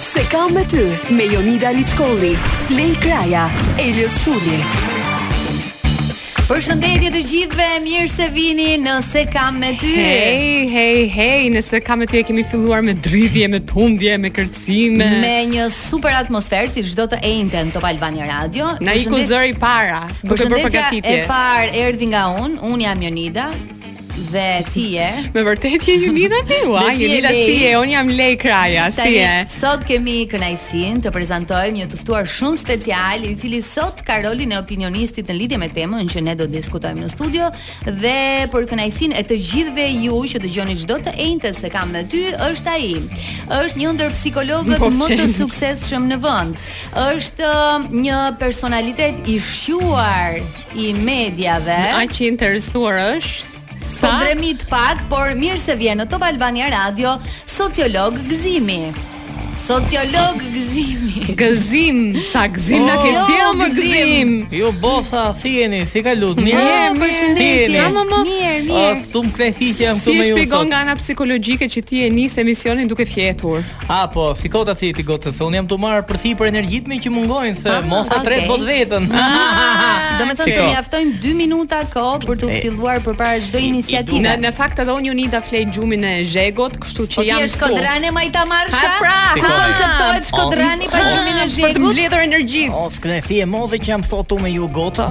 Se kam me ty, me Jonida Liçkolli, Lej Kraja, Elios Shuli. Përshëndetje të gjithëve, mirë se vini në Se kam me ty Hej, hej, hej, në Se kam me ty e kemi filluar me dridhje, me tundje, me kërcime Me një super atmosferë, si çdo të enjte në Top Albania Radio Na iku zëri para, duke për përgatitje Përshëndetja e parë erdhi nga unë, unë jam Jonida Dhe ti je? Me vërtet je Jonida ti? Ua, Jonida si je? Unë jam Lej Kraja, si je? Sot kemi kënaqësinë të prezantojmë një të ftuar shumë special, i cili sot ka rolin e opinionistit në lidhje me temën që ne do të diskutojmë në studio dhe për kënaqësinë e të gjithëve ju që dëgjoni çdo të enjte se kam me ty, është ai. Është një ndër psikologët po, më të suksesshëm në vend. Është uh, një personalitet i shquar i mediave. Aq i interesuar është Po dremit pak, por mirë se vjen në Top Albania Radio, sociolog Gzimi. Sociolog Gzimi. Gëzim, sa gëzim na ke Oh, sjell më gëzim. gëzim. Ju bosa thjeni, si ka lut. Mirë, Mirë, mirë, përshëndetje. thjeni. Ama, ama. Mirë, mirë. Tum krethi që jam këtu Si e me ju. shpjegon sot. nga ana psikologjike që ti e nis emisionin duke fjetur? A po, si kota ti ti gotë se unë jam të marr për thipër energjitë që mungojnë se ah, mos e tret bot vetën. Ah, do të thotë të mjaftojnë 2 minuta kohë për të filluar përpara çdo iniciative. Në në fakt edhe unë unida fle gjumin e zhegut, kështu që po jam. Po ti është Shkodrani më i ta marrsha. Pra, s'konceptohet Shkodrani pa gjumin e zhegut. Për të mbledhur energji. O, skënësi e modhe që jam thotë unë me ju goca.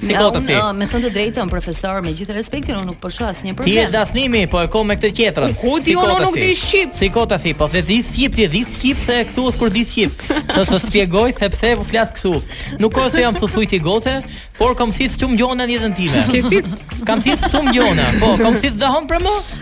Ti do të thënë. Me thënë të drejtën, profesor, me gjithë respektin, unë nuk po shoh asnjë problem. Ti e dathnimi, po e ko me këtë tjetrën. Ku ti unë nuk di shqip. Shiko ti, po se di shqip, ti di shqip se e thua kur di shqip. Të të shpjegoj se pse unë flas kështu. Nuk ka se jam thuthuj ti goce, por kam thith shumë gjona në jetën time. Ke thith? Kam thith shumë gjona. Po, kam thith dahon për më?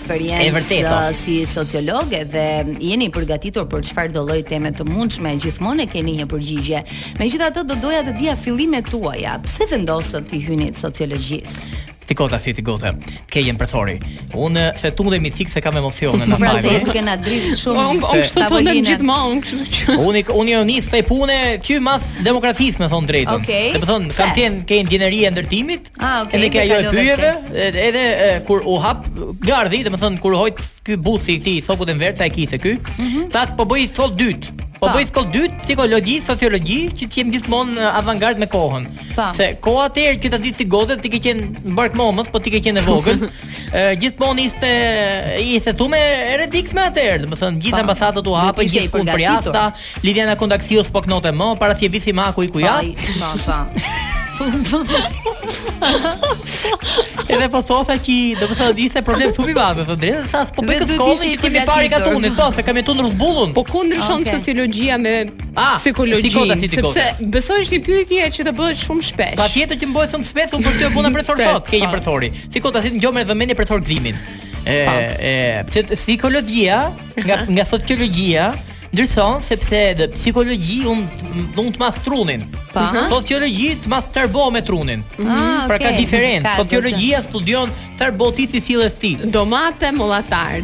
eksperiencë si sociolog edhe jeni përgatitur për çfarëdo lloj teme të mundshme, gjithmonë keni një përgjigje. Megjithatë do doja të dija fillimet tuaja, pse vendosët t'i hynit sociologjisë? Ti kota ti goce. Ke jem për thori. Unë tundem i çik se kam emocione në pra, mali. Pra ke na dridh shumë. Unë unë kështu tundem gjithmonë, kështu që. Unë unë e nis këtë punë që mas demokracisë me thon drejtën. Okay. Të thon kam qen ke inxhinieria e ndërtimit, Ah, okay. Edhe ke ajo e pyjeve, edhe e, kur u hap gardhi, domethënë kur hojt ky buthi i tij, thoku të verta e kise ky. Mm -hmm. Thashë po bëj shkollë dytë. Po bëj shkollë dytë, psikologji, sociologji, që të jem gjithmonë avangard me kohën. Pa. Se koha atëherë që ta dish ti goce, ti ke qenë n'bark momës, po ti ke qenë e vogël. Ë gjithmonë ishte ishte shumë e rrezikshme atëherë, domethënë gjithë ambasadat u hapën, gjithë ikën për jashtë. Liljana Kondakçiu s'po knote më, para si e visi maku i kujas. Ai, çfarë Edhe po thosa që do të thotë ishte problem shumë i madh, thotë drejtë, sa po bëj këtë kohë që ti më pari katunit, po se kam jetuar rrëzbullun. Po ku ndryshon okay. sociologjia me ah, psikologjinë? Sepse besoj është një pyetje që të bëhet shumë shpesh. Patjetër që m'bohet shumë shpesh, unë për ty e bëna profesor sot, ke një profesori. Si kota si ngjom me vëmendje profesor Gzimin. E, e, pse psikologjia nga nga sociologjia Ndryshon sepse edhe psikologji mund të mas trunin. Po. Sociologji të mas çar bo me trunin. Ah, Pra ka okay. diferencë. Ka Sociologjia studion çar bo ti si silles ti. Domethënë mollatar.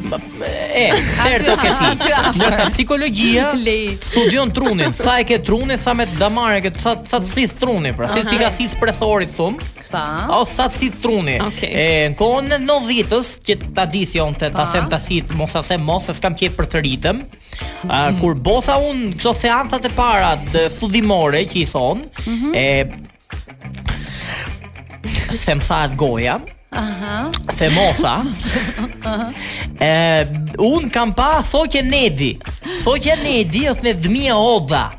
E, certo ke ti. aty afër. Ndërsa psikologjia Lej. studion trunin, sa e ke trunin, sa me damarë e ke, sa sa të thith truni, pra, si si ka thith presori thum. Pa. O sa të thith truni. Okay. E në kohën e 90-s që ta dis ti, do të ta them ta thith, mos ta them mos, s'kam qejf të përsëritem. Mm -hmm. kur bosa un këto seancat e para studimore që i thon, mm -hmm. e them sa atë goja. Aha. Themosa. Aha. E un kam pa thoqen Edi. Thoqen Edi është me dëmia Oda.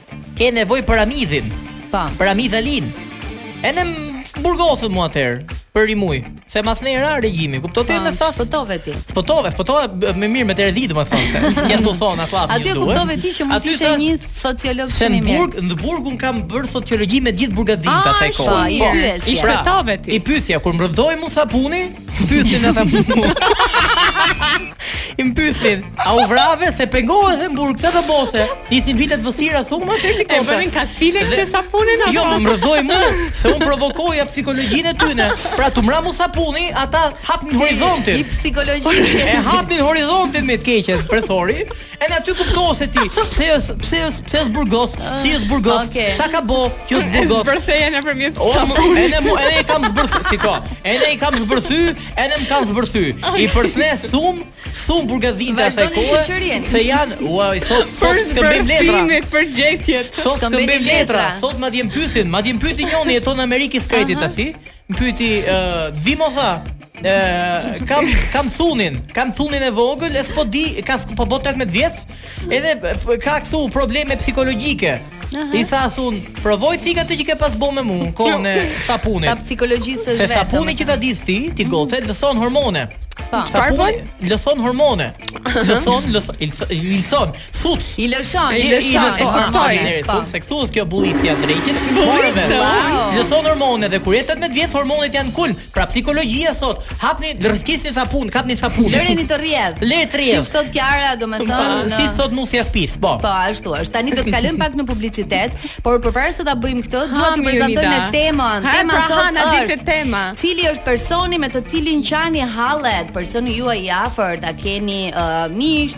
Ke nevojë për amidhin. Po. Për amidhalin. E më burgosën mua atëherë për tri muj. Se masnej ra regjimi, kupton ti me thas. Shpëtove ti. Shpëtove, shpëtove më mirë të erdhi domethënë. Si thon thon atë llafë. Aty kuptove ti që mund të ishe një sociolog shumë i mirë. Në burg, në burg un kam bër sociologji me gjithë burgaxhinjtë e asaj kohe. Po, i pyes. I shpëtove ti. I pyesja kur m'rrëzohej mu sapuni, Pyethin edhe mua. M'pythin, a u vrave se pengove se n'burg këtë të bote. Ishin vite të vështira thuma se ti E bënin kastile këtë sapunin apo? Jo, m'rrëzohej mua se unë provokoja psikologjinë e tyne. Pra tu m'ra mu sapuni, ata hapnin horizontin. I psikologjisë. E hapnin horizontin me të keqen, prethori, Edhe aty kuptohet se ti, pse ës, pse ës, pse ës burgos, si ës burgos, okay. ça ka bo, që ës burgos. Zbërtheja nëpërmjet të sapunit. Edhe mu, edhe i kam zbërthy, si ka, edhe i kam zbërthy, edhe më kam zbërthy. Okay. I përthnes thum, thum burgaxhinj të asaj kohë, se janë, ua, i sot, sot skëmbim letra. Për për gjetjet. Sot skëmbim letra, sot madje m'pythin, madje m'pythin njoni jeton në Amerikë i skreti, uh -huh. Më pyeti, "Di më tha, ë kam kam thunin, kam thunin e vogël, e s'po di, ka po bë 18 vjeç, edhe ka këtu probleme psikologjike. Aha. I thas thun, provoji ti atë që ke pas bën me mua, kohën e sapunit. Ta psikologjisësh vetë. Se sapuni që ta di ti, ti mhm. goce, lëson hormone. Po. Çfarë bën? Lëson hormone. Lëson, lëson, lëson. Thut. I lëshon, i lëshon, i përtoi. Po, se këtu është kjo bullicia drejtit. Bullicia. Ju thon hormonet dhe kur je 18 vjeç hormonet janë kulm. Pra psikologjia thot, hapni rrëzkisni sapun, kapni sapun. Lëreni të rrjedh. Lëreni të rrjedh. Si thot Kiara, domethënë, si thot nusja spis. Po. Po, ashtu është. Tani do të kalojmë pak në publicitet, por përpara se ta bëjmë këtë, dua të prezantoj temën. Tema pra, sot është tema. Cili është personi me të cilin qani hallet? Personi juaj i afërt, a keni miq,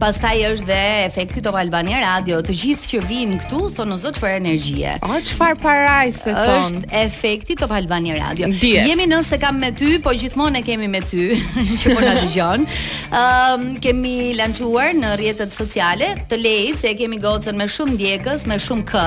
Pastaj është dhe efekti Top Albania Radio. Të gjithë që vijnë këtu thonë o zot çfarë energjie. O çfarë parajse thonë. Është efekti Top Albania Radio. Diet. Jemi nëse kam me ty, po gjithmonë e kemi me ty që po na dëgjon. Ëm ehm, um, kemi lançuar në rrjetet sociale të lejt se e kemi gocën me shumë ndjekës, me shumë kë.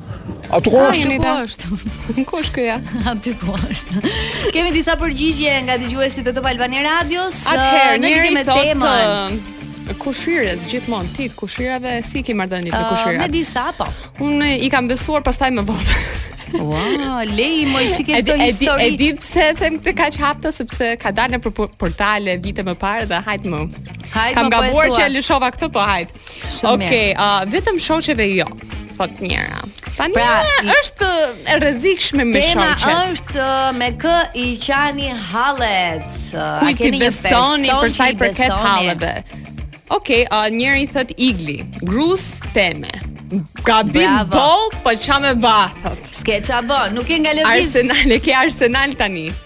A tu kohë është? Ku është? Ku është këja? A tu kohë është? Kemi disa përgjigje nga dëgjuesit e Top Albania Radios. Atëherë, në lidhje me temën. Kushërirës gjithmonë ti kushërirave si ke marrëdhënie me kushërira? Me disa po. Unë i kam besuar pastaj me votë. Wow, lëre një çikë këto histori. E di pse e them këtë kaq hapta sepse ka dalë në portale vite më parë dhe hajt më. Hajt kam gabuar që e lëshova këtë po hajt. Shumë okay, mirë. Okej, uh, vetëm shoqeve jo, thot njëra. Tani pra, i... është e rrezikshme me shoqet. Tema është me kë i qani hallet. Kujt i besoni për sa i përket halleve? Okej, okay, uh, njëri thot Igli, grus time. Gabim boj, po ça me ba, thot. S'ke ça bo, nuk ke nga lëviz. Arsenal, e ke Arsenal tani.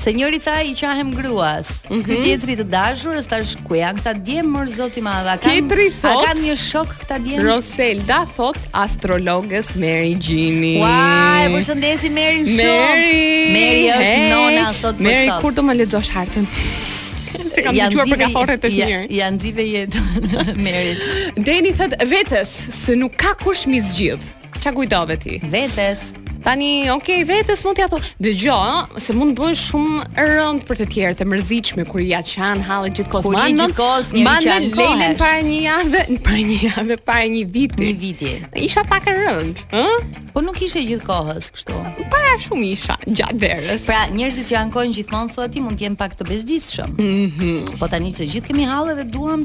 Se njëri tha i qahem gruas. Mm -hmm. Ky tjetri të dashurës tash ku janë këta djem or zot i madh. A kanë tjetri thot, a kanë një shok këta djem? Roselda thot astrologes Meri Gjini. Ua, e përshëndesim Meri shumë. Meri, Meri është hey, nona sot për Meri, sot. Meri kur do ma lexosh hartën? Se kam dëgjuar për kaforret e mirë. Ja nxive jetën Merit. Deni thot vetes se nuk ka kush mi zgjidh. Ça kujtove ti? Vetes. Tani, ok, vetes mund t'ja thosh, dëgjo, ë, se mund të bëhesh shumë e rëndë për të tjerë, të mërzitshme kur ja qan hallet gjithkohë. Kur je Mban mend- gjithkohës njëri mban që mend ankohesh. Leilën para një jave, para një jave, para një viti. Një viti. Isha pak e rëndë, ë? Po nuk ishe gjithkohës kështu. Para shumë isha gjatë verës. Pra, njerëzit që ankohen gjithmonë thua ti mund të jenë pak të bezdisshëm. Mhm. Po tani që të gjithë kemi halle dhe duam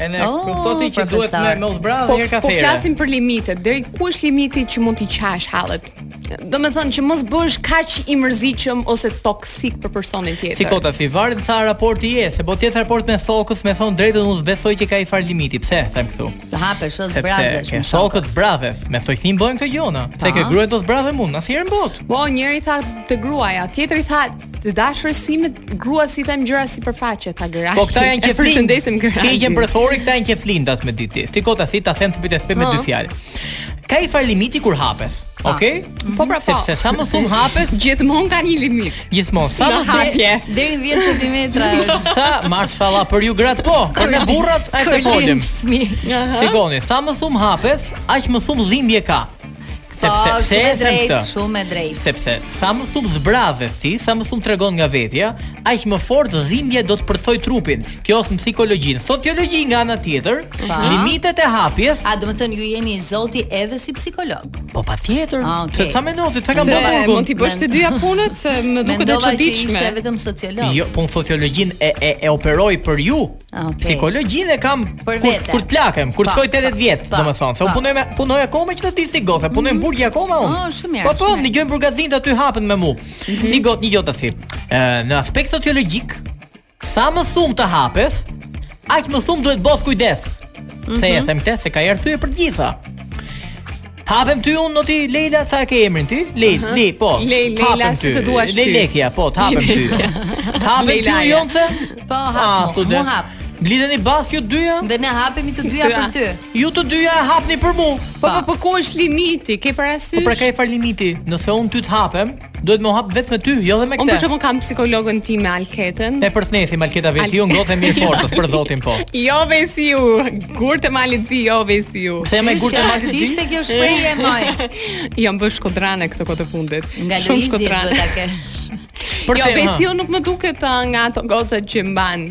E ne oh, kupto ti që duhet me me udhbra dhe po, herë ka thera. Po flasim për limite. Deri ku është limiti që mund t'i qash hallet? Do me thonë që mos bëhesh kaq i mërzitshëm ose toksik për personin tjetër. Si kota, si varet ça raporti je, se po të jetë raport me shokë, me thon drejtën unë besoj që ka njëfarë limiti. Pse them këtu? Të hapesh të zbrazesh. Ke shokët zbrazesh, me thojthim bëhen këto gjona. Se ke gruaj do të zbrazem unë, asnjëherë në botë. Po njëri tha te gruaja, tjetri tha Të dashur si me grua si them gjëra si për faqe ta gërash. Po këta janë që flinë. Përshëndesim gërash. Ti je profesori këta janë që flinë dash me ditë. Ti kota si ta them të bëj të them me dy po. fjalë. Ka i far limiti kur hapes. Po. Okej? Okay? Mhm. Po pra po. Sepse sa më thum hapes, gjithmonë ka një limit. Gjithmonë sa më hapje deri 10 cm. Sa marsalla për ju grat po, për ne burrat ai të folim. Sigoni, sa më thum hapes, aq më thum dhimbje ka. Po, shumë e drejtë, shumë e drejtë. Sepse sa më shumë zbrazes ti, sa më shumë tregon nga vetja, aq më fort dhimbja do të përthoj trupin. Kjo është në psikologji, sociologji nga ana tjetër, pa. limitet e hapjes. A domethënë ju jeni zoti edhe si psikolog? Po patjetër. Ah, okay. Se sa mendon ti, sa kam bërë burg un. Mund t'i bësh të dyja punët se më duket e çuditshme. Mendova që vetëm sociolog. Jo, po sociologjin e e e operoj për ju. Ah, okay. Psikologjinë e kam për kur, kur të plakem, kur shkoj 80 vjet, domethënë, se un punoj me punoj akoma që ta dish ti gothe, punoj në mhm. burg akoma un. Oh, shumë mirë. Po po, më dëgjojnë burgaxhinjtë aty hapen me mua. Mhm. Një got, një got të thip. Ë, në aspekt sociologjik, sa më shumë të hapes, aq më shumë duhet bosh kujdes. Pse e mhm. them këtë, se ka i arthye për të gjitha. Hapem ty unë noti Leila ça e ke emrin ti? Le, uh -huh. le, po. Le, Leila si të duash ty. Le, Leila, po, të hapem ty. Të hapem ty unë jonë të? Po, hap, ah, mu hap. Lidheni bashkë ju dyja? Dhe ne hapemi të dyja për ty. Ju të dyja e hapni për mu. Po, po, po, po ku është limiti? Ke parasysh? Po, pra ka i far limiti. Nëse unë ty të hapem, Duhet m'u hap vetëm me ty, jo dhe me këtë. Unë për shembull kam psikologun tim me Alketën. E përthnes Alketa Vejsiu, Al... gothe e mirë fort ës për zotin po. Jo Vejsiu, gurt të malit zi, jo Vejsiu. Pse më gurt të malit zi? Ç'ishte kjo shprehje moj? Jam bërë shkodrane këtë kohë të fundit. Nga Shumë shkodrane. Përse, jo, Vejsiu nuk më duket uh, nga ato gocat që mban.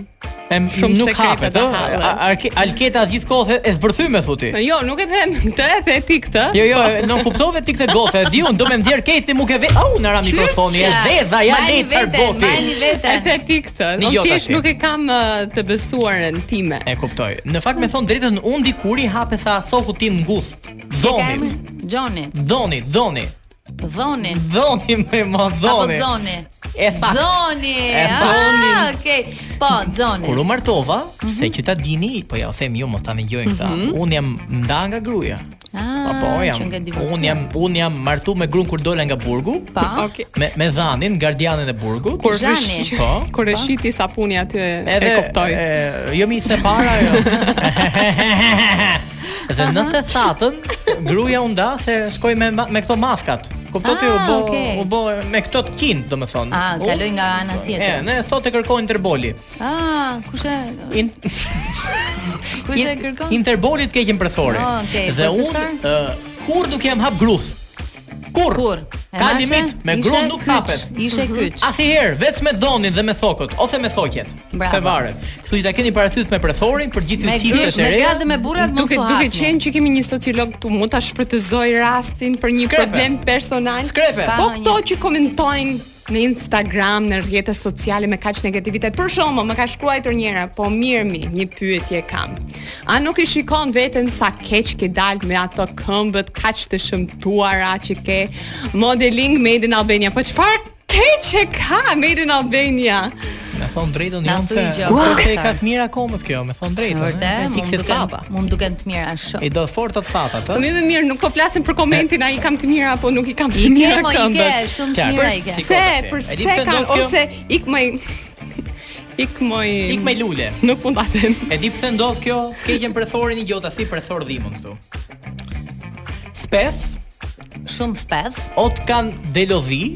Em shumë nuk hapet, ëh. Alketa gjithë kohë e zbërthyme thotë. Jo, nuk e them këtë, e the ti këtë. Jo, jo, nuk kuptove ti këtë gothe, e di un, do më ndjer kethi më ke vetë. Au, na ra mikrofoni, e dhe dha ja le të boti. Mali vetë. E the ti këtë. Nuk jo, thjesht nuk e kam të besuarën time. E kuptoj. Në fakt me thon drejtën un dikur i hapesa thokut tim ngusht. Zonit. Jonit. Donit, Donit. Dhoni. Dhoni me më dhoni. Apo dhoni. E fakt. Dhoni. E dhoni. Ah, okay. Po, dhoni. Kur u martova, mm -hmm. se që ta dini, po jau them ju, mos ta ngjojnë këta. Mm -hmm. Un jam nda nga gruaja. Ah, po, po jam. Un jam, un jam martu me grun kur dola nga burgu. Po. Okay. Me me Dhanin, gardianin e burgut. Kur rrësh, po. Kur po. rrëshqiti sapuni aty e, e kuptoj. Jo mi se para jo. Dhe në të thatën gruaja u nda se shkoi me me këto maskat. Kupton ti u ah, bë okay. u bë me këto të kin, domethënë. Ah, kaloi nga ana tjetër. E, dhe thot e kërkon Interpoli. Ah, kush e In... Kush e kërkon? Interpoli, të keqen profesore. Ah, okay. Dhe unë uh, kurrë nuk i jam hap gruth. Kur? Kur? Ka mashe, limit, me gru nuk hapet. Ishe mhm. kyç. Asnjëherë, vetëm me dhonin dhe me thokët ose me thoqet. Të varet. Kështu që ta keni parasysh me prethorin për gjithë çiftet e reja. Me gratë dhe me burrat mos u hapni. Duke duke qenë që kemi një sociolog këtu, mund ta shfrytëzoj rastin për një Skrepe. problem personal. Skrepe. Po këto që komentojnë në Instagram, në rrjete sociale me kaq negativitet. Për shembull, më ka shkruar njëra, po mirë mi, një pyetje kam. A nuk i shikon veten sa keq ke dalë me ato këmbët kaq të shëmtuara që ke modeling made in Albania? Po çfarë keqe ka made in Albania? Me thon drejtën jam të po t'i ka të mira komët kjo, me thon drejtën. Vërtet, mund të thata. Mu duken të mira shumë. I do fort të thata, të. Më më mirë nuk po flasim për komentin, a i kam të mira apo nuk i kam të mira këmbët. I ke, shumë të mira i ke. Se, për se kanë ose ik më Ik moj Ik me lule. Nuk mund ta them. E di pse ndodh kjo? Keqen presorin i gjota si presor dhimën këtu. Spes. Shumë spes. O t'kanë xhelozi.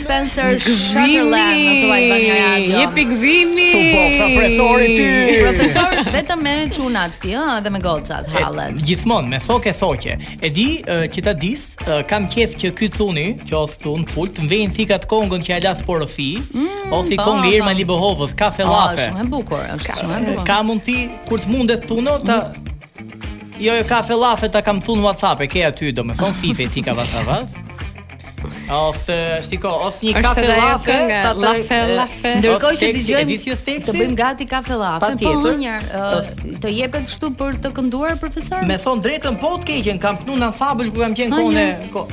Spencer Sutherland në Top Albania Radio. Jepi gëzimi. Tu po profesori ty. Profesor vetëm me çunat ti, ëh, dhe me gocat hallet. Gjithmonë me thoke thoqe. E di uh, që ta dis, uh, kam qejf që ky thuni, që os thun ful të vejë një thik at kongën që ia las porosi, mm, ose po, kongë po. Irma Libohovës, kafe llafe. Është shumë e bukur, është shumë e bukur. Ka mundësi kur të mundet thuno ta Jo, jo, kafe llafe ta kam thu në WhatsApp, e ke aty, domethonë fife ti ka WhatsApp, a? Of, shiko, of një kafe llafe, ta të llafe, llafe. Ndërkohë që t'i gjejmë, të bëjmë gati kafe llafe, pa po më një, të jepet kështu për të kënduar, profesor? Me thonë drejtën, po të keqen, kam kënu në ansambël, kur kam qenë kone, ko...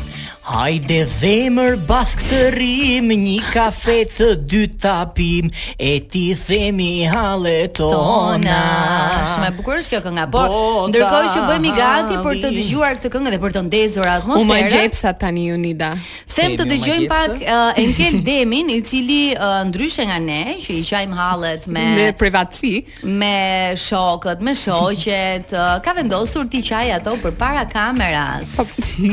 Hajde zemër bathk të rrim Nji kafe të dy ta pim E ti themi hallet tona Shumë e bukur është kjo kënga Po, ndërkohë që bëhemi gati për të dëgjuar këtë këngë Dhe për të ndezur atmosferën U magjepsa tani Jonida Them të dëgjojmë pak uh, Enkel Demin I cili uh, ndryshe nga ne Që i qajmë hallet me Me privatësi me shokët, me shoqet, ë, ka vendosur t'i qajë ato përpara kameras.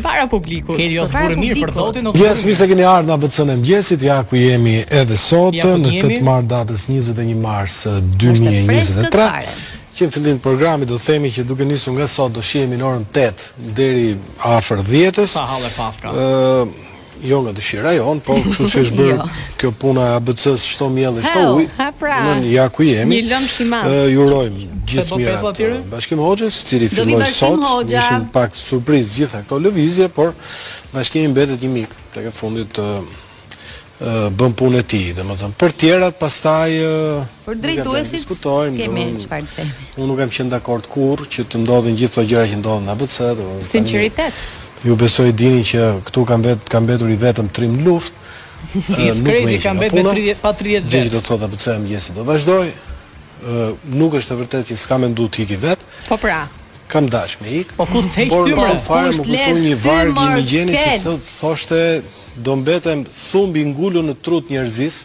Para publikut. Keri Jos Përpara burrë mirë për publikut. zotin o Mëngjes, burrë mirë se mirë. keni ardhur në ABC-në e mëngjesit. Ja ku jemi edhe sot, Ja ku në këtë jemi. të martë datë 21 mars eh, Është e freskët 2023. fare. Që në fillim të programit do të themi që duke nisur nga sot do shihemi në orën 8 deri afër 10-s. Sa halle paska. Ë Jo nga dëshira jonë, po kështu si është bërë jo. kjo puna e ABC-s, shto miell, shto ujë, ne pra. ja ku jemi, një lëmsh i madh. i urojmë gjithë të mirat Bashkim Hoxhës, i cili filloi sot, ishim pak surprizë gjitha këto lëvizje, por Bashkimi mbetet një mik, tek e fundit të bën punën e tij, domethënë për tjerat pastaj për drejtuesit diskutojmë, kemi çfarë themi. Unë nuk kam qenë dakord kurrë që të ndodhin gjithë ato gjëra që ndodhin në ABC, domethënë sinqeritet. Ju besoj dini që këtu kam mbet kam mbetur i vetëm trim në luftë. Nuk më heqin. Ka mbetur 30 pa 30 vjet. Gjithë do të thotë apo çfarë mëngjesit do vazhdoj. Ë nuk është e vërtetë që s'kam mendu të iki vet. Po pra. Kam dash me ik. Po kush të heq ty më? Po fare më kujtohet një varg i Migjenit që thotë thoshte do mbetem thumb i ngulur në trut njerëzis.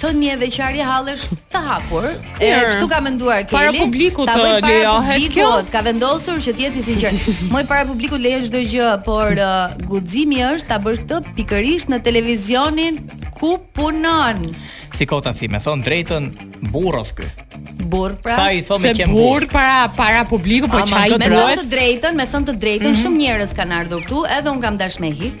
thënie dhe qarje hallesh të hapur. E kështu ka menduar Keli. Para publikut të lejohet kjo. Ka vendosur që të jetë i sinqertë. Moj para publikut lejohet çdo gjë, por uh, guximi është ta bësh këtë pikërisht në televizionin ku punon. Si kota thime, thon drejtën burros ky. Burr pra. Sa i thonë kem burr para para publikut, po qaj. Me të drejtën, me thënë të drejtën, mhm. shumë njerëz kanë ardhur këtu, edhe un kam dash me ik.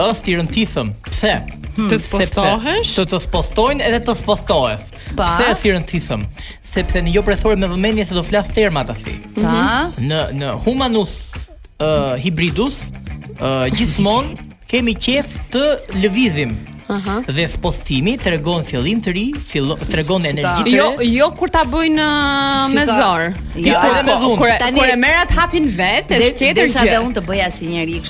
është i rëndësishëm. Pse? Hmm. Të spostohesh? Të të spostojnë edhe të spostohesh. Pa? Pse është i rëndësishëm? Sepse ngjo presor me vëmendje se do flas terma tashi. Pa? Mhm. Në në humanus uh, hybridus uh, gjithmonë kemi qef të lëvizim. Aha. Dhe spostimi tregon fillim të ri, tregon energji të re. Jo, jo kur ta bëjnë uh, me zor. Ti kur e merr atë hapin vetë, është tjetër gjë. Dhe unë të bëja si njerëz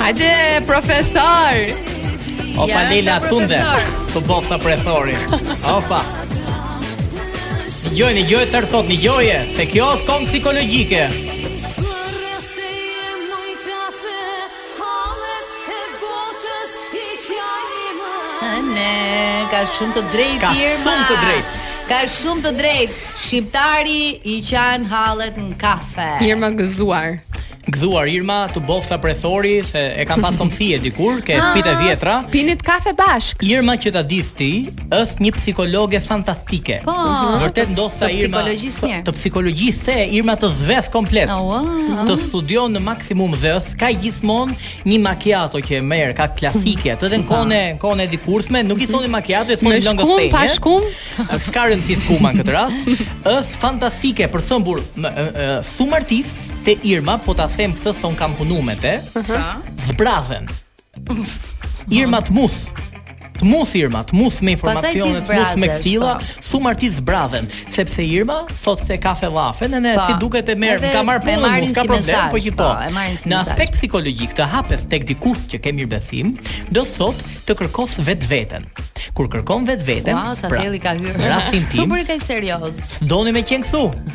Hajde, profesor! Opa, ja, Lila, tunde, të bofta presori. Opa! Nigjoje, nigjoje, tërë thot, nigjoje, se kjo është kongë psikologjike. ka shumë të drejtë Ka shumë të drejtë. Ka shumë të drejtë. Shqiptari i qan hallet në kafe. Irma gëzuar. Gëzuar Irma, të bofta presori, se e kam pas komshie dikur, ke ah, shpitë e vjetra. Pinit kafe bashk. Irma që ta ditë ti, është një psikologe fantastike. Po. Mhm. Vërtet ndoshta Irma të psikologjisë se Irma të zhvesh komplet. Oh, wow. Të studion në maksimum dhe është ka gjithmonë një makiato që e merr, ka klasike, se dhe në kohën, në kohën e dikurshme, nuk i mhm. thoni makiato, i thoni lëng gështenje. Me shkum, pa shkum. S'ka rëndësi shkuma në këtë rast. Është fantastike për shembull, shumë artist, Te Irma po ta them këtë se un kam punu me te. Zbrazen. Irma të mush. Të mush Irma, të mush me Pastaj ti informacione, të mush me zbrazesh, këshilla, po. shum artist zbrazen, sepse Irma thotë se ka fellafe, ne ne Po. si duket e merr, Edhe ka marr e punën, marrin nuk ka si problem, mesazh, po gjithë po, po. e marrin si Në mesazh. aspekt psikologjik të hapesh tek dikush që ke mirëbesim, do të thotë të kërkosh vetveten. Kur kërkon vetveten, Wow, sa pra, thellë i ka hyrë. në rastin tim, Super i ka serioz. doni me qenë këtu.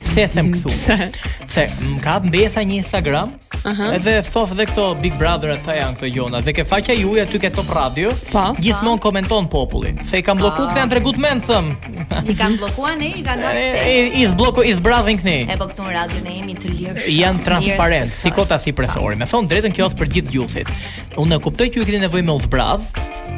Pse them këtu? Pse? Se më ka mbesa një Instagram, uh -huh. edhe shof edhe këto Big Brother ata janë këto gjona, dhe ke faqja juaj aty ke Top Radio, po, po. gjithmonë po. komenton populli. Se i kanë bllokuar këta janë tregu t'mençëm. I kanë bllokuar ne, i kanë dhënë. I zhblloko i zbrazin këni. E po këtu në radio ne jemi të lirë. Janë transparent, si kota si presori. Me thon drejtën kjo është për gjithë gjuhësit. Unë e kuptoj që ju keni nevojë me u zbraz,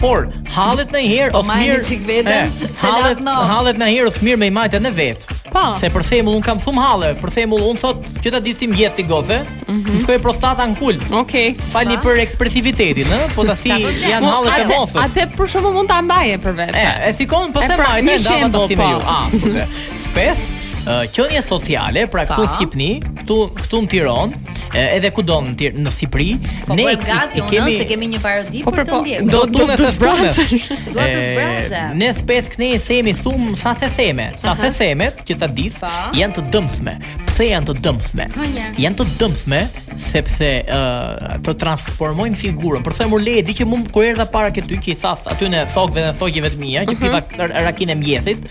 por hallet nëj herë po osht mirë. Po çik veten. Hallet në hallet nëj herë osht mirë me i majt në vet. Po. Se për shemull un kam shum halle, për shemull un sot që ta dish ti mjet ti gofe. Mm -hmm. Më shkoi prostata në kulm. Okej. Okay. Fal për ekspresivitetin, ë? Po ta thi janë hallet e moshës. Atë për shembull mund ta mbaje për vete. E, e shikon po s'e pra, majtë, ndava do ti me po. ju. Ah, super. Shpesh, uh, qenie sociale, pra këtu Shqipni, këtu këtu në Tiranë, edhe kudo në në Shqipri po, ne po gati unë kemi... se kemi një parodi po, për të po, ndjekur do të të zbraze do të zbraze ne shpesh ne kemi shum thashetheme thashethemet që ta dish po. janë të dëmshme pse janë të dëmshme janë të dëmshme sepse uh, të transformojnë figurën për shembull le di që un kur erdha para këtu që i thash atyne shokëve dhe shoqeve të mia që mhm. piva rakinë e mjesit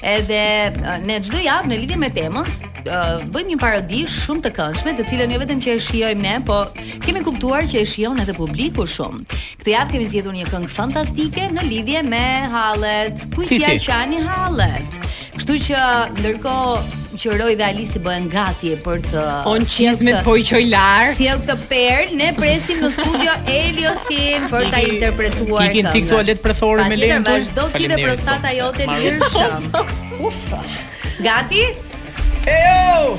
Edhe ne çdo javë në lidhje me temën, bëjmë një parodi shumë të këndshme, të cilën jo vetëm që e shijojmë ne, po kemi kuptuar që e shijon edhe publiku shumë. Këtë javë kemi zgjedhur një këngë fantastike në lidhje me hallet. Kujt ja si, si. qani hallet. Kështu që ndërkohë që Roi dhe Alisi bëhen gati për të Un çizmet po i çoj lart. Sjell këtë perlë, ne presim në studio Eliosin për ta interpretuar. Iki çik tualet për thorin me lehtë. Vazhdo ti dhe prostata jote lirshëm. Uf. Gati? Ejo!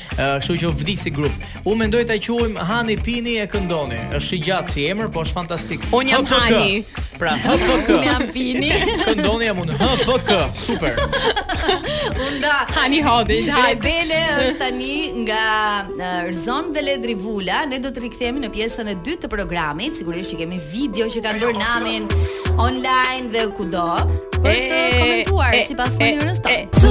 Kështu që vdi si grup. Unë mendoj ta quajmë Hani Pini e këndoni. Është i gjatë si emër, po është fantastik. Unë jam Hani. Pra, HPK. Unë jam Pini. Këndoni jam unë. HPK. Super. Unda Hani Hodi, Hani Bele është tani nga Rzon dhe Ledri Vula. Ne do të rikthehemi në pjesën e dytë të programit, sigurisht Që kemi video që kanë bërë namin online dhe kudo për të komentuar sipas mënyrës tonë.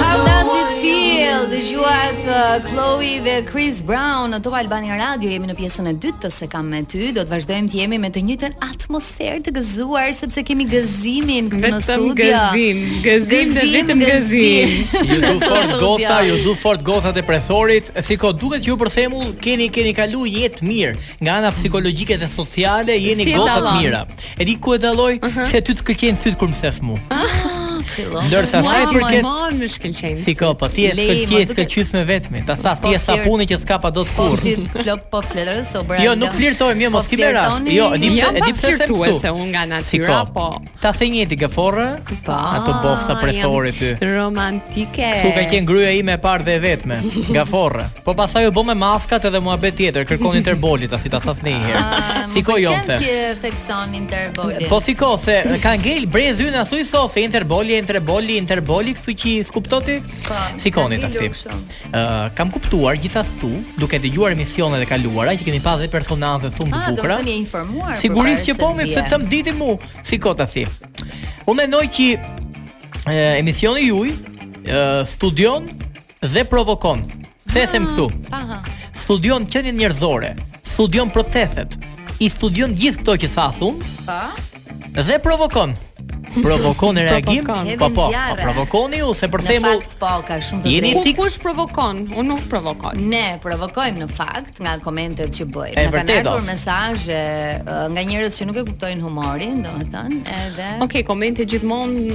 How does it feel? Dëgjuat uh, Chloe dhe Chris Brown në Top Albania Radio jemi në pjesën e dytë të S'e kam me ty. Do të vazhdojmë të jemi me të njëjtën atmosferë të gëzuar sepse kemi gëzimin këtu në studio. Vetëm gëzim, gëzim dhe vetëm gëzim. Ju du fort gotha, ju du fort gothat e prethorit. Thiko, duket që ju për thembull keni keni kalu një jetë të mirë. Nga ana psikologjike dhe sociale jeni gotha të mira. E di ku e dalloj uh -huh. se ty të skëlqejnë thyt kur më thef mua. Ndërsa sa i përket Moj më shkëlqen. Si ka, po ti e shkëlqen të qys me vetmi. Ta tha ti e po, sapuni që s'ka pa dot po, kurr. Po po fletër se u bëra. Jo, nuk flirtojmë, jo, mos ti bëra. Jo, di pse, e di pse se unë nga natyra, po. Ta the njëti ke forrë? Po. Ato bofta prethore ty. Romantike. Kështu ka qenë gruaja ime e parë dhe e vetme, nga forrë. Po pastaj u bë me maskat edhe muhabet tjetër, kërkon Interpoli ta thita thot një herë. Ah, Siko jo the. Si thekson Interpoli. Po siko se ka ngel bre dhyn a thuj thotë Interpoli, Interpoli, Interpoli, kështu që skuptoti. Po. Sikoni ta thim. Uh, kam kuptuar gjithashtu, duke dëgjuar emisionet e kaluara që keni pas dhe personazhe shumë të ah, bukura. Ah, do të jeni informuar. Sigurisht që po me të tëm ditë mu, si kota si. Unë mendoj që emisioni juaj studion dhe provokon. Pse e them ah, këtu? Aha. Studion qenien njerëzore, studion proceset, i studion gjithë këto që thath un. Po. dhe provokon. Provokon e reagim, Provokon. po po, Hedhin po zjarre. provokoni ju se për Në shembull fakt po ka shumë të Jeni drejtë. Ku tik- kush provokon? Unë nuk provokoj. Ne provokojmë në fakt nga komentet që bëjmë. E Na kanë vërtetë, ardhur of. mesazhe ë, nga njerëz që nuk e kuptojnë humorin, domethënë, edhe Okej, komente gjithmonë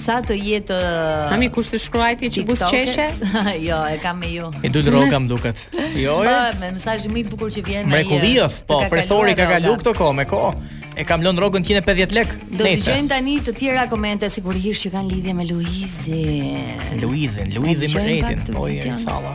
Sa të jetë uh, Ami kush të shkruajti që buzëqeshe? jo, e kam me ju. E dul rroga më duket. Jo, jo. Po, mesazhi më i bukur që vjen ai. Mrekullios, po, prethori ka kalu këto kohë me kohë. E kam lënë rrogën 150 lek. Do të dëgjojmë tani të tjera komente sigurisht që kanë lidhje me Luizin. Luizin, Luizin Mretin. Po, ja, fala.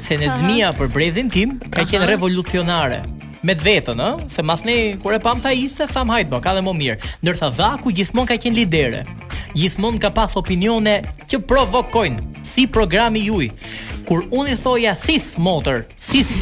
se Nedhmia për brezin tim ka qenë revolucionare me të vetën, ë, se masnej kur e pam ça ishte tham hajt mo, ka dhe më mirë. Ndërsa Zaku gjithmonë ka qenë lidere. Gjithmonë ka pas opinione që provokojnë, si programi juaj. Kur unë i thoja thith motër, thith,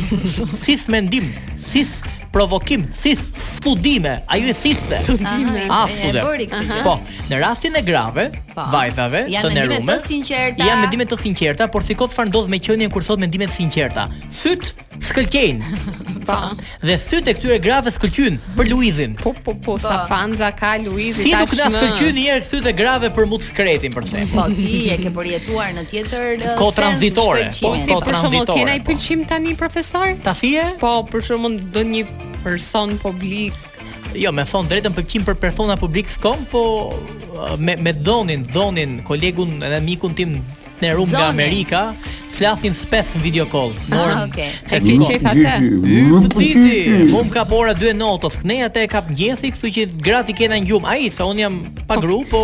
thith mendim, thith provokim, thith studime, ajo i thithte. Studime. Ah, e bëri këtë. Po, në rastin e grave, po. vajzave, të nerume. Janë mendime të sinqerta, por siko çfarë ndodh me qenien kur thot mendime të sinqerta. Thyt skëlqejnë. Po. Dhe thyt e këtyre grave skëlqyn për Luizin. Po, po, po, sa po. fanza ka Luizi tashmë. Si nuk na skëlqyn një herë thyt e grave për mu t'skretin për shembull. Po ti e ke përjetuar në tjetër në kohë tranzitore. Po, po për shembull, keni një po. pëlqim tani profesor? Tashi e? Po, për shembull, do një person publik. Jo, me thon drejtën pëlqim për persona publik s'kam, po me me Donin, Donin kolegun edhe mikun tim nërrum nga Amerika, flasin shpesh në video call. Ah, Norm. Ah, okay. Se ti shef atë. Ti, mum ka Bora dy notos. Knej atë e kap ngjesi, kështu që gratë i kena n'gjum. Ai, se un jam pa po. gru, po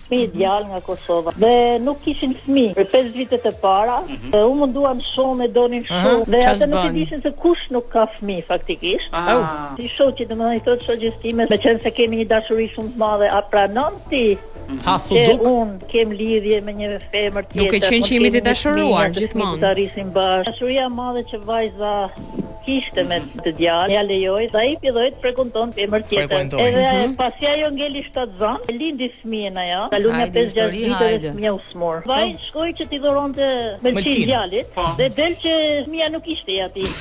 Një mhm. djalë nga Kosova dhe nuk kishin fëmijë për 5 vitet e para, mm -hmm. dhe u munduan shumë e donin shumë dhe ata nuk e dinin se kush nuk ka fëmijë faktikisht. Ah. Si shoqi, domethënë i thotë shoqes time, meqenëse kemi një dashuri shumë të madhe, a pranon ti Ha mhm. thuduk. Që un të kem lidhje me një femër tjetër. Duke qenë që jemi të dashuruar gjithmonë. Do ta rrisim bashkë. Dashuria e madhe që vajza kishte me atë djalë, ja lejoi, dhe ai filloi të frekunton femër tjetër. Edhe mhm. pasi ajo ngeli shtatzënë, e lindi fëmijën ajo, kalon nja 5-6 vite dhe fëmija u smur. Po. Vajti shkoi që t'i dhuronte mëlçin djalit po. dhe del që fëmija nuk ishte i atij.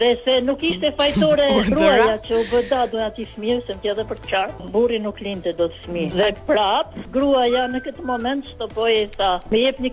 Dhe se nuk ishte fajtore gruaja që u bë dado e atij fëmijë, se m'dhën për t'u qartë, burri nuk lindte dot fëmijë. Dhe prap gruaja në këtë moment s'e tha pse, më jepni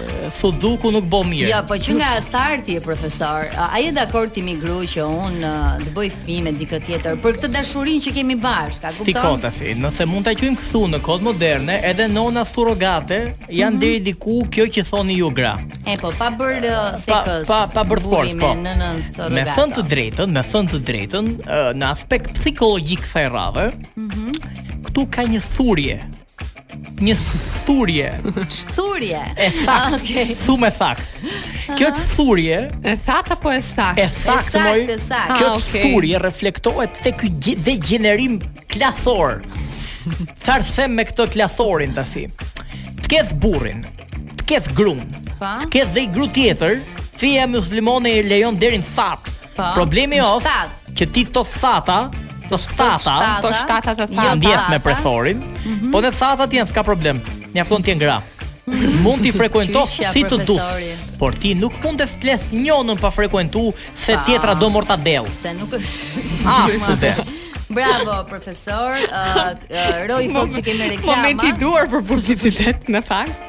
Thuduku nuk bë mirë. Jo, po që nga starti o profesor, a je dakord ti mi gru që un të bëj fëmijë me dikë tjetër për këtë dashurinë që kemi bashkë, a kupton? Shiko tashi, nëse mund ta quajmë këtu në kohët moderne, edhe nona surrogate janë mm -hmm. deri diku kjo që thoni ju, gra. E po pa bër seks. Pa pa, pa bër sport, po. Me nënën surrogate. Me thënë të drejtën, me thënë të drejtën, në aspekt psikologjik kësaj rradhe, mm -hmm. këtu ka një thurje Një thurje. Thurje. E thakt. Okej. Okay. Thumë e thakt. Kjo shthurje e thata apo e saktë? E saktë moj. Kjo okay. shthurje reflektohet te ky degenerim klathor. Çfarë them me këtë klathorin tashi? Të ketë burrin, të ketë grun. Të ketë dhe i gru tjetër, feja muslimane e lejon deri në shtat. Po. Problemi është që ti to thata, to stata, to stata të thata. Jo ndjesë profesorin, mhm. po dhe thata t'jenë s'ka problem. Mjafton t'jen gra. Mhm. Mund t'i frekuentosh si të dush, por ti nuk mund të lesh njënën pa frekuentu se tjetra do mortadell. Se nuk është. Ah, ku dhe. Bravo profesor, uh, uh, Roy thotë që kemi reklama. Momenti i duhur për publicitet në fakt.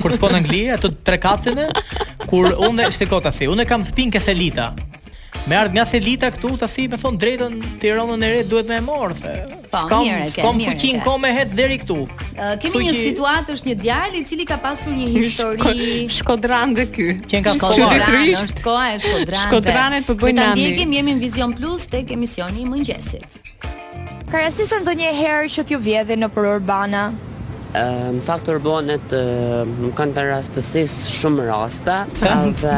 Kur shkon në Angli, ato tre katëne, kur unë e shikoj tash, unë kam spinë ke Selita. Me ardh nga Selita këtu tashi, me thon drejtën Tiranën e re duhet me e marr taksi. Po, Kam mirë e ke, kam mirë e fuqin ke. kom, eci deri këtu. Ë, kemi Fuqi- një situatë është një djalë i cili ka pasur një histori Shkodran dhe ky. Qenka Shkodran, shkodran. Qytetërisht. është koha e Shkodranëve. Shkodranet po bëjnë Ju ta nami. ndjekim, jemi në Vizion Plus tek emisioni i mëngjesit. Ka rastisur ndonjëherë që t'ju vjedhin nëpër urbana? Në fakt urbanet nuk kanë të rastisur shumë raste, edhe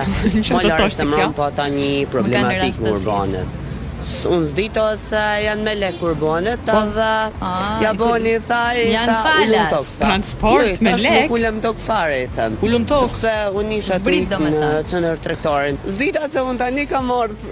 më lërë se më po ata një problematik me urbanet. Unë s'dita se janë me lek urbanet, po, edhe ah, ja boni tha ai, janë falas, transport jo, me lek. Nuk ulëm tok fare, i them. Ulëm tok. Se unë isha të ik në qendër tregtare. S'dita që unë tani kam marrë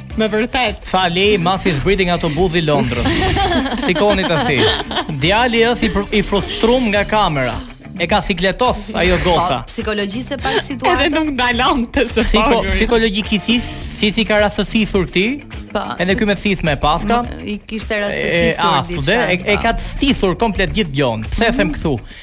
Me vërtet. Tha lej masi zbriti nga autobusi i Londrës. Shikoni tashi. Djali është i, i frustrum nga kamera. E ka sikletos ajo, po, goca. Po, psikologjis pak situatë. Edhe nuk ndalon të së Psiko, Psikologjikisht si si ka rastisur këtij? Po. Edhe ky me thith, e paska. I kishte rastisur diçka. E, e, e, e po. ka thithur komplet gjithë gjon. Pse mm -hmm. them kështu?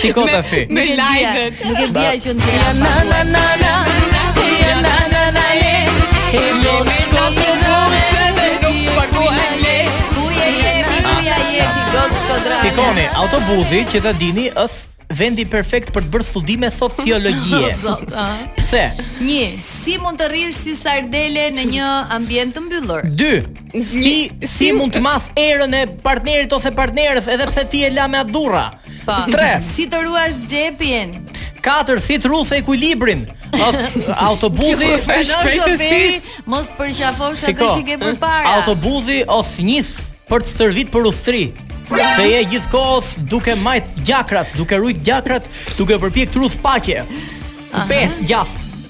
Ti kota fi. Me like. Nuk e dija që në Tiranë. Ja na na na na. Ja na na na le. E mo shko të vore. Nuk paguaj lek. Ku je je mi ku ja je ti god shko drama. Shikoni, autobusi që ta dini është vendi perfekt për të bërë studime sociologjie. Zot, a. Pse? Një, si mund të rrish si sardele në një ambient të mbyllur? Dy, Si si mund të mash erën e partnerit ose partneres edhe pse ti e la me adhuru. Po. Tre. Si të ruash xhepin? Katër, si të ruash ekuilibrin? Autobuzi është perfekt, si. Shpejtësi. Mos përqafosh atë që ke përpara. Autobuzi osht njish për të stërvit për ushtri. Se je gjithë kohës duke majt gjakrat, duke rujt gjakrat, duke përpjek të rush paqe. Pesë, gjaf.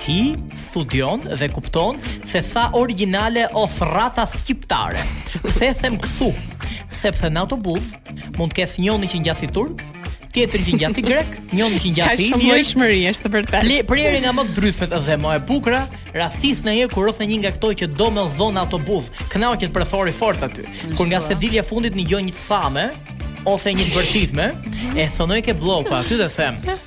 Ti studion dhe kupton se sa origjinale osht raca shqiptare. Pse them kështu? Sepse në autobus mund të kesh njërin që ngjan si turk, tjetrin që ngjan si grek, njërin që ngjan si indian. Ka shumë llojshmëri, është vërtet. Ke prerje nga më të ndryshmet dhe më e bukura, rastis një herë kur shof një nga këto që do me thon autobus, kënaqet profesori fort aty. Kur nga sedilja fundit nëgjoj një të thanme, ose një të bërtitme, e stakoj ke blloku aty dhe them,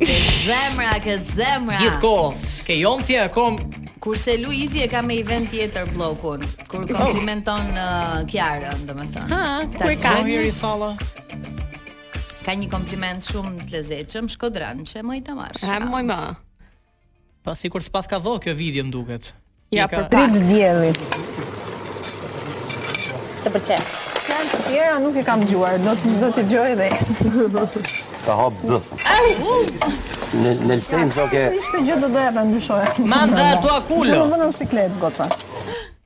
Ke zemra, ke zemra. Gjithë kohës. Ke jonë ti e kom... Kurse Luizi e ka me një vend tjetër bllokun, kur oh. komplimenton oh. uh, Kiarën, do me thënë. Ha, ku e ka? Shumë mirë i fala. Ka një kompliment shumë të lezetshëm, shkodran, që moj ta marrë. Ha, moj ma. Po sikur s'paska zo kjo video më duket. Ja për dritë diellit. Të pëlqen. Këngë të tjera nuk e kam dëgjuar, do t'i do t'i dëgjoj dhe. Ta hap bë. Në në sens ok. Ishte gjë që doja ta ndryshoja. Manda tu akulo. U vënë në siklet goca.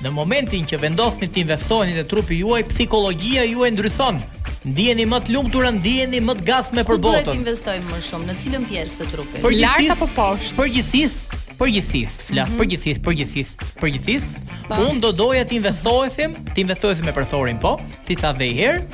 Në momentin që vendosni të investoheni te trupi juaj, psikologjia juaj ndryshon. Ndiheni më të lumtura, ndiheni më të gatshme për botën. Ku të investojmë më shumë në cilën pjesë të trupit? Për lart apo poshtë? Përgjithësisht, përgjithësisht, flas mm -hmm. përgjithësisht, përgjithësisht, përgjithësisht. Po. Unë do doja të investohesim, të investohesim me përthorin, po, ti sa dhe i herë,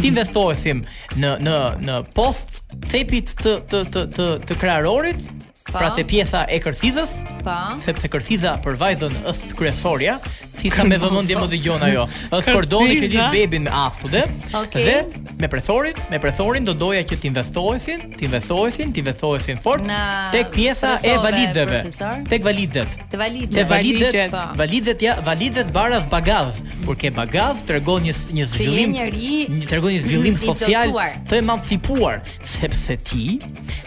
të investohesim në, në, në poshtë cepit të, të, të, të, të, të kraharorit, Po. Pra te pjesa e kërthizës, po, sepse kërthiza për vajzën është kryesorja, shih sa me vëmendje më dëgjon ajo. Është kordoni që lidh bebin me astude. Okay. Dhe me presorin, me presorin do doja që të investohesin, të investohesin, të investohesin fort në tek pjesa e valixheve. Tek valixhet. Te valixhet. Te valixhet. Po. Valixhet ja, valixhet baras bagazh. Kur ke bagazh tregon një një zhvillim, një tregon një zhvillim social të emancipuar, sepse ti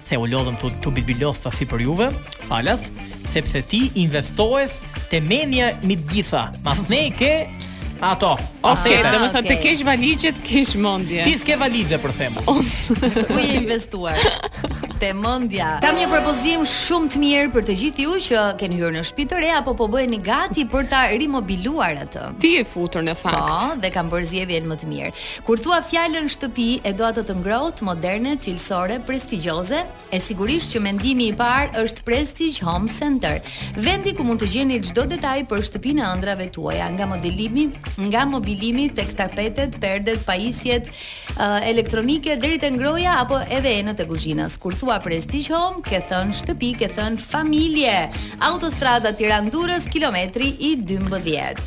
Se u lodhëm të, të bilbilos të si për juve, falas, sepse ti investohesh te mendja mbi të gjitha. Ma thne i ke ato. Okej, okay, domethënë të kesh valixhet, kesh mendje. Ti s'ke valixhe për themë. Ku je investuar? te mendja. Kam një propozim shumë të mirë për të gjithë ju që keni hyrë në shtëpi të re apo po bëheni gati për ta rimobiluar atë. Ti je futur në fakt. Po, dhe kam bërë zgjedhjen më të mirë. Kur thua fjalën shtëpi, e do atë të ngrohtë, moderne, cilësore, prestigjioze? E sigurisht që mendimi i parë është Prestige Home Center, vendi ku mund të gjeni çdo detaj për shtëpinë e ëndrrave tuaja, nga modelimi, nga mobilimi tek tapetet, perdet, pajisjet elektronike deri te ngrohja apo edhe enët e kuzhinës. Kur thua Prestige Home, ke thënë shtëpi, ke thënë familje. Autostrada Tiranë-Durrës, kilometri i dymbëdhjetë.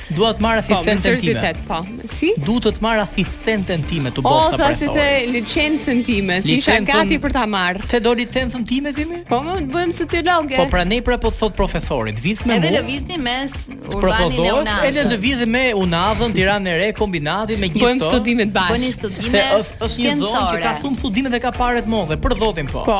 Dua të marr asistenten po, time. Po, si? Du të të marr asistenten time të bosa për. Oh, si të licencën time, si isha gati për ta marr. Se do licencën time ti më? Po, më bëjmë sociologe. Po pra ne pra po thot profesorit, lëviz me mua. Edhe lëvizni me urbanin e Unazës. Edhe lëvizni me Unazën, Tiranën e Re, Kombinatin me gjithë. Bëjmë studime së bashku. Bëni studime. Se është një zonë që ka shumë studime dhe ka pare të mëdha, për zotin po. Po.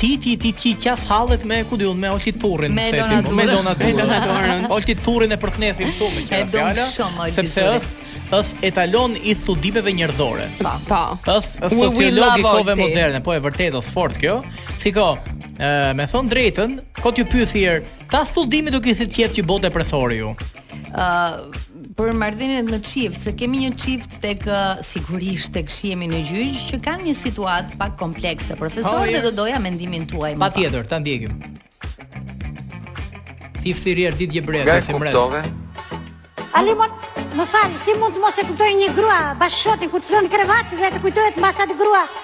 Ti ti ti ti qash hallet me ku di unë me Olti Currin me Elona Duron me Elona Duron Olti Currin e përshëndes këtu meqë ra fjala sepse është është etalon i studimeve njerëzore po po është sociolog i kohëve moderne po e vërtetë është fort kjo shiko me thon drejtën kot ju pyes njëherë ça studimi do kishit qejf që bonte presori ju për marrëdhëniet në çift, se kemi një çift tek sigurisht tek shihemi në gjyq që kanë një situatë pak komplekse. Profesor, ne do doja mendimin tuaj. Patjetër, ta ndjekim. Ti fthiri Ardit Gjebrea femër. Ali, mon, më fal, si mund të mos e kuptojë një grua, bashkëshortin, kur të flenë në krevat dhe të kujtojë mbasat grua,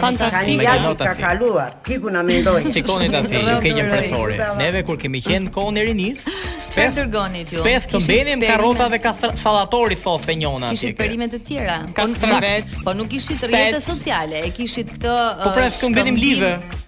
Fantastike. Ka kaluar. Piku, mendoj. Shikoni ta fi, ju keni qenë, profesori. Neve kur kemi qenë kohën e rinisë, çfarë dërgoni ti? Skëmbenim karrota dhe ka sallatori, thotë njona. Kishit perime të tjera. Po, po nuk kishit rrjete sociale, e kishit këtë Po pra, uh, shkëmbenim live.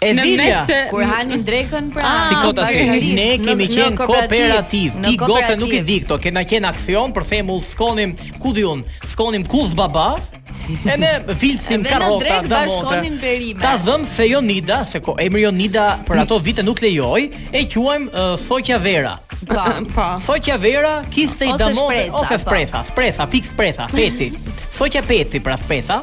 E në mes të, kur hanin drekën pra Ah, Si kota bashkë. bashkërisht, Ne në- kemi qenë në kooperativë, kooperativë. Ti goce nuk i di këto. Kena qenë aksion për sembull, skonim ku di un, skonim Kuz Baba. E ne vilsim Dhe në karrota, drekë damote. bashkonin perime. Ta zëmë se Jonida, se ko emri Jonida për ato vite nuk lejohej, e quajmë uh, soqja Vera. Po. Po. Soqja Vera, kiste i Ose damote, shpresa, ose po. spresa, spresa, fiks Spresa, Speci. Soqja Speci pra spresa.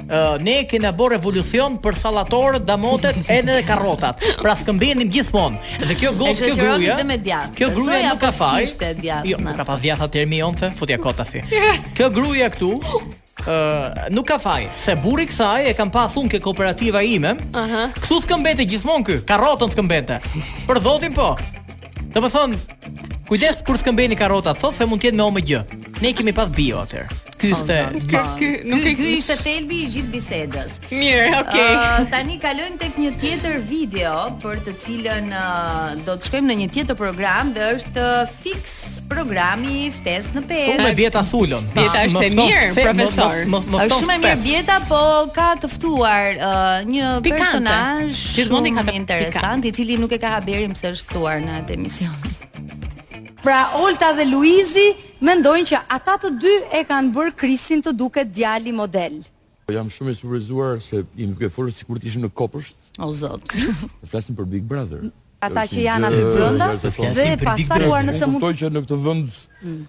Ne kena bo revolucion për sallatorët, damotet e edhe karrotat. Pra skëmbenim gjithmonë. Dhe kjo gocë, kjo gruaja. Kjo gruaja nuk ka faj. Jo, nuk ka faj, gjatë termi, onte, futja kot ti. Kjo gruaja këtu, Uh, nuk ka faj, se burri kësaj e kam pas unë ke kooperativa ime. Aha. Uh -huh. Këtu skëmbente gjithmonë ky, karrotën skëmbente. Për Zotin po. Domethënë, kujdes kur skëmbeni karrota, thotë se mund të jetë me omëgjë. Ne kemi pas bio atëherë. Ky ishte ky ky nuk e ky ishte thelbi i gjithë bisedës. Mirë, okay. Uh, tani kalojmë tek një tjetër video për të cilën uh, do të shkojmë në një tjetër program dhe është uh, fiks programi Ftesë në pesë. Me Bieta Sulon. Bieta është e mirë, profesor. Është shumë e mirë Bieta, po ka të ftuar uh, një personazh shumë interesant, i cili nuk e ka haberin pse është ftuar në atë emision. Pra Olta dhe Luizi mendojnë që ata të dy e kanë bërë Krisin të duket djali model. Po jam shumë i surprizuar se i ke folur sikur të ishim në kopësht. O zot. Po flasim për Big Brother. Ata që janë aty brenda dhe pastaj, ju nëse mund. Kuptoj që në këtë vend mm.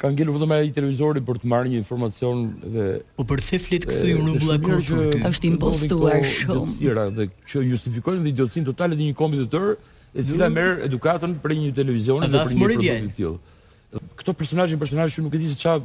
ka ngelur vetëm ai televizori për të marrë një informacion dhe Po përse flet këtu i rumbulla kurrë. Është impostuar shumë. të tilla dhe që justifikojnë dhe idiotësin totale të një kombi të tërë, e cila merr edukatën prej një televizioni dhe prej një produkti të tillë. Këto personazhe, personazhe që nuk e di se çfarë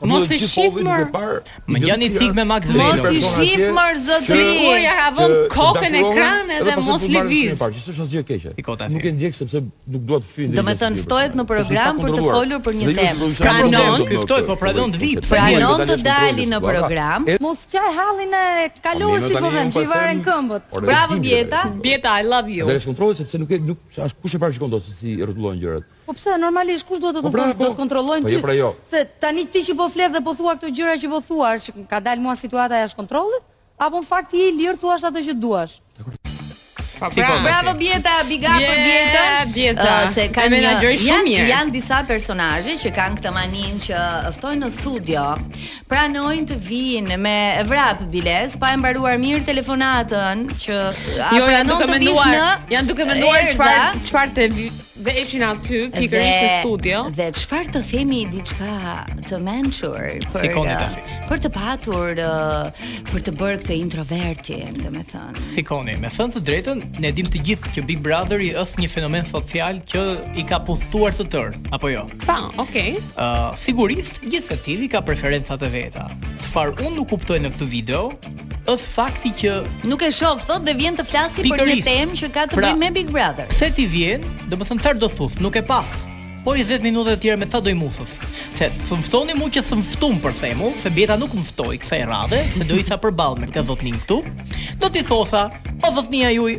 Po mos e shif më. Më jep Njani tik me Max Velo. Mos i shif më zotri. Sikur ja ka vënë kokën ekranit dhe mos lëviz. Po s'është asgjë e keqe. Nuk e ndjek sepse nuk dua të fyej. Do të thotë ftohet në program për të folur për një temë. Pranon, ky ftohet po pranon të vijë. Pranon të dalë në program. Mos qaj hallin e kalorësit, po them, se i varen këmbët. Bravo Bieta. Bieta I love you. Do të shkruaj sepse nuk e nuk askush e parashikon dot se si rrotullohen gjërat. Po pse, normalisht, kush duhet të të kontrollojnë ty? Po pra, po. Do të kontrollojnë ty. Po jo, pra jo. Se tani ti që po flet dhe po thua këto gjëra që po thua, është që ka dalë mua situata jashtë kontrollit? Apo në fakt ti je i lirë, thua atë që duash? Po pra, bravo Bieta, big up për Bietën. Bieta, se kanë një gjë shumë mirë. Janë disa personazhe që kanë këtë maninë që ftojnë në studio. Pranojnë të vijnë me vrap biles, pa e mbaruar mirë telefonatën që jo, janë duke menduar, janë duke menduar çfarë çfarë të Dhe ishin aty pikërisht në studio. Dhe çfarë të themi diçka të mençur për si të, për të patur për të bërë këtë introvertin, domethënë. Shikoni, me thënë të drejtën, ne dimë të gjithë që Big Brotheri është një fenomen social që i ka pushtuar të tërë, apo jo? Pa, okay. Ë, uh, sigurisht gjithsecili ka preferencat e veta. Çfarë unë nuk kuptoj në këtë video, është fakti që nuk e shoh thotë dhe vjen të flasi për një temë që ka të pra, bëjë me Big Brother. Pse ti vjen? Domethënë çfarë do thush, nuk e pas. Po 10 minutat e tjera me çfarë do i mbushësh? Se s'më ftoni mua që s'më ftun për shembull, se Bieta nuk më ftoi kësaj radhe, se do isha përballë me këtë zotninë këtu. Do t'i thosha, o zotnia juj,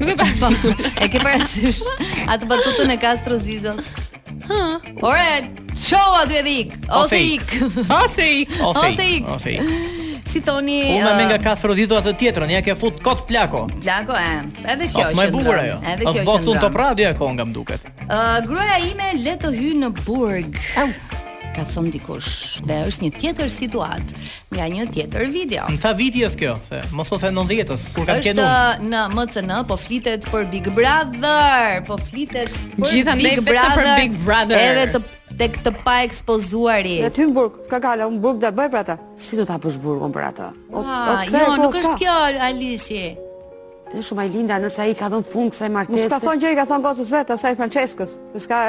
Nuk e pa. Po, e ke parasysh atë batutën e Kastro Zizos? Ha. Ore, ço aty edhe ik. Ose ik. Ose ik. Ose ik. Ose ik. Si thoni Unë më nga Kastro Zizo atë tjetrën, ia ke fut kot plako. Plako e. Edhe kjo është. Më e bukur ajo. Edhe kjo është. Është bo tu Top Radio e konga më duket. Ë, gruaja ime le të hyjë në burg. Ua ka thënë dikush dhe është një tjetër situatë. nga një tjetër video. Në ça viti është kjo, se mos o the 90-s, kur kanë kenë. Është në MCN po flitet për Big Brother, po flitet për Gjitha Big Brother. Për Big Brother. Edhe të tek të pa ekspozuari. Ja ty burg, s'ka kala, un burg do bëj për ata. Si do ta bësh burgun për ata? O, ah, jo, po, nuk është kjo Alisi. Dhe shumë a e Linda nëse ai ka dhën fund kësaj martese. Nuk ka thon gjë, ka thon gocës vet, asaj Françeskës. S'ka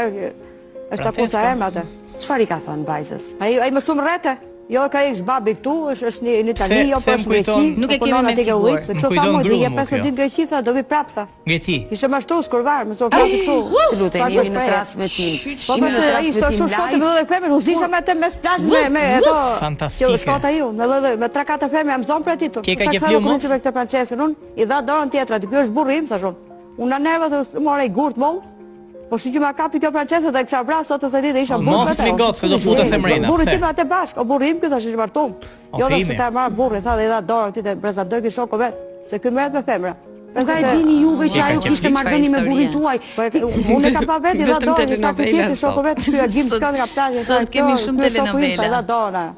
Është akuza e emrat. Çfarë i ka thënë vajzës? Ai ai më shumë rrete. Jo, ka ish babi këtu, është është në Itali, jo po është në Greqi. Nuk e kemi me figurë. Të çfarë thamë dhjetë pesë ditë Greqi tha, do vi prapë tha. Greqi. Ishte me ashtu kurvar, më thonë fjalë këtu. Të lutem, jemi në transmetim. Po më thonë ai ishte shumë shkonte me dhjetë femra, u zisha me atë mes plazh me me ato. Fantastike. Kjo shkurt ajo, me dhënë me tre katër femra jam zon për atë titull. Ke ka ke fjalë mos për këtë Françeskën, edhe i dha dorën tjetër, ky është burri im, thashë un. Unë nga nervat, mora i gur t'madh. Po shi që ma kapi kjo Françeska dhe kësa bra sot të se ditë isha po, burrë Mos një gotë se do futesh mrena Burrë ti ma te bashkë, o burrë im këtë është martu Jo dhe se ta marr burrin, tha dhe i dha dorë ti të breza dojë kështë shoko vetë Se këtë merret me femra Po nga e dini juve që ajo kishte marrëdhënie me burrin tuaj. Po unë kam pa vetë, dha dorë, sa ti ke shokëve, ty agim s'ka nga plazhi, sa kemi shumë telenovela.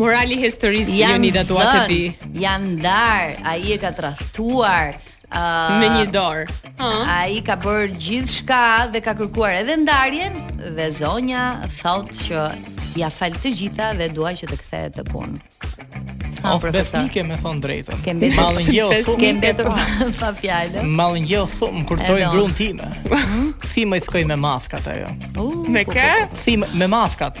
Morali i historisë janë që dy gratë e tij. Janë ndarë, ai e ka tradhtuar, Uh, me një dorë. Uh. Ai ka bërë gjithçka dhe ka kërkuar edhe ndarjen dhe zonja thot që ia fal të gjitha dhe dua që të kthehet te unë. Ha, of besnike me thon të drejtën. Kam mbetur mallin gjeo fum. Kam mbetur pa fjalë. Mallin gjeo fum kur toj gruan time. Hm? Si më thkoj me maskat ajo. Me kë? Si me maskat.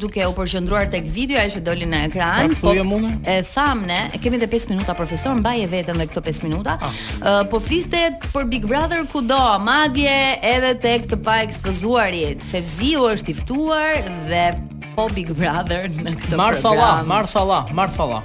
duke u përqendruar tek videoja që doli në ekran. Po e thamë ne, e kemi edhe 5 minuta profesor, mbaje veten dhe këto 5 minuta. Ah. Uh, po flitet për Big Brother kudo, madje edhe tek Të Paekspozuarit. Fevziu është i ftuar dhe po Big Brother në këtë program. Marshalla, marshalla, marshalla.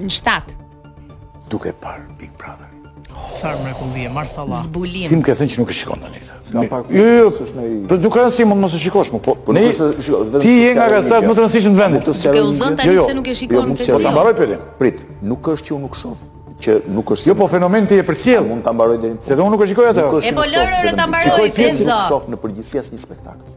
Në shtatë. Duke parë Big Brother. Çfarë mrekullie, marshallah. Zbulim. Ti më ke thënë që nuk e shikon tani këtë. S'ka pak. Jo, jo, s'është ndaj. Po nuk ka rëndësi si mund mos e shikosh më. Po, po ne ti je nga gazetarët më të rëndësishëm të vendit. Ti ke thënë tani jo, jo. se nuk e jo, shikon këtë. Po ta mbaroj pyetjen. Prit, nuk është që unë nuk shoh që nuk është Jo po fenomen ti e përcjell. Mund ta mbaroj deri në fund. Se do unë nuk e shikoj atë. E po lëre ta mbaroj Tenzo. S'shoh në përgjithësi asnjë spektakël.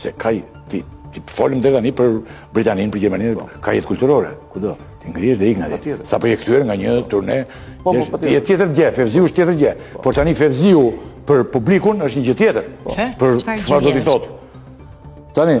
Se ka, ti, ti folëm deri tani për Britaninë, për Gjermaninë, po. ka jetë kulturore, kudo, ti ngrihesh dhe ikën atje. Sapo je kthyer nga një turne, po, po, po, je tjetër gjë, Fevziu është tjetër gjë. Po. Por tani Fevziu për publikun është një gjë tjetër. Po. Por çfarë do të thotë. Tani,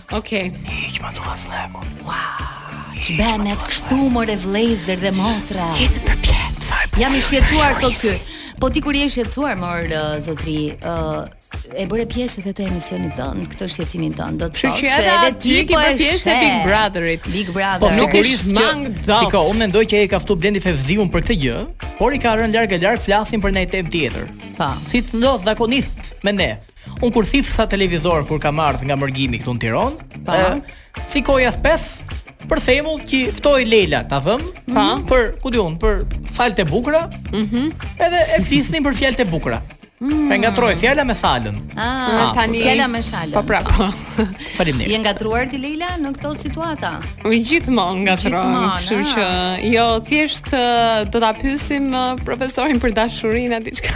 Okej. Okay. Hiq ma tu as leku. Ua. Ç'bëhet kështu more vëllezër dhe motra. Je të përpjet. Jam i shqetësuar për këtë. Po ti kur je i shqetësuar mor uh, zotri, ë uh, e bëre pjesë edhe të emisionit tonë, këtë shqetësimin tënd. Do të thotë që edhe, edhe ti je bërë pjesë e Big Brotherit. Big Brother. Po nuk e shmang dot. Shiko, unë mendoj që e ka ftuar Blendi Fevdhiun për këtë gjë, por i ka rënë larg e larg flasin për një temë tjetër. Po. Si thotë zakonisht me ne. Unë kur thifsa televizor kur kam ardh nga mërgimi këtu në Tiranë, po thikoja thpeth për themull që ftoi Leila ta them, po mhm. për Kondin, për falët e bukura. Mhm. Mm edhe e flisnin për fjalët e bukura. Mm. E ngatroj fjalën me salën. Ah, ah tani fjalën me shalën. Po pra. Faleminderit. Je ngatruar ti Leila në këto situata? Unë gjithmonë ngatroj, kështu ah. që jo thjesht do ta pyesim profesorin për dashurinë atë diçka.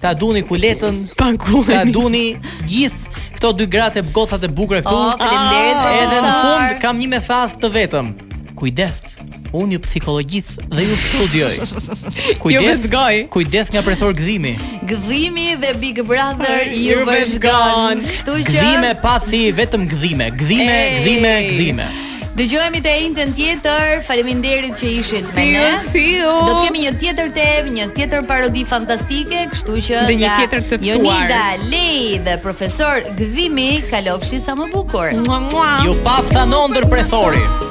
Ta duni kuletën, po kuletën. Ta duni gjithë këto dy gratë e gocat e bukura këtu. Oh, faleminderit. Ah, edhe në fund kam një mesazh të vetëm. Kujdes. Unë ju psikologjit dhe ju studioj. Kujdes, jo kujdes nga prethor gëzimi. Gëzimi dhe Big Brother ju vëzhgon. Kështu që gëzime paçi vetëm gëzime, gëzime, gëzime, gëzime. Dëgjohemi të enjten tjetër. Faleminderit që ishit me ne. Siu. Do të kemi një tjetër temë, një tjetër parodi fantastike, kështu që dhe një tjetër të ftuar. Jonida Lei dhe profesor Gdhimi, kalofshi sa më bukur. Mua mua. Ju pafsha në ndër prethori.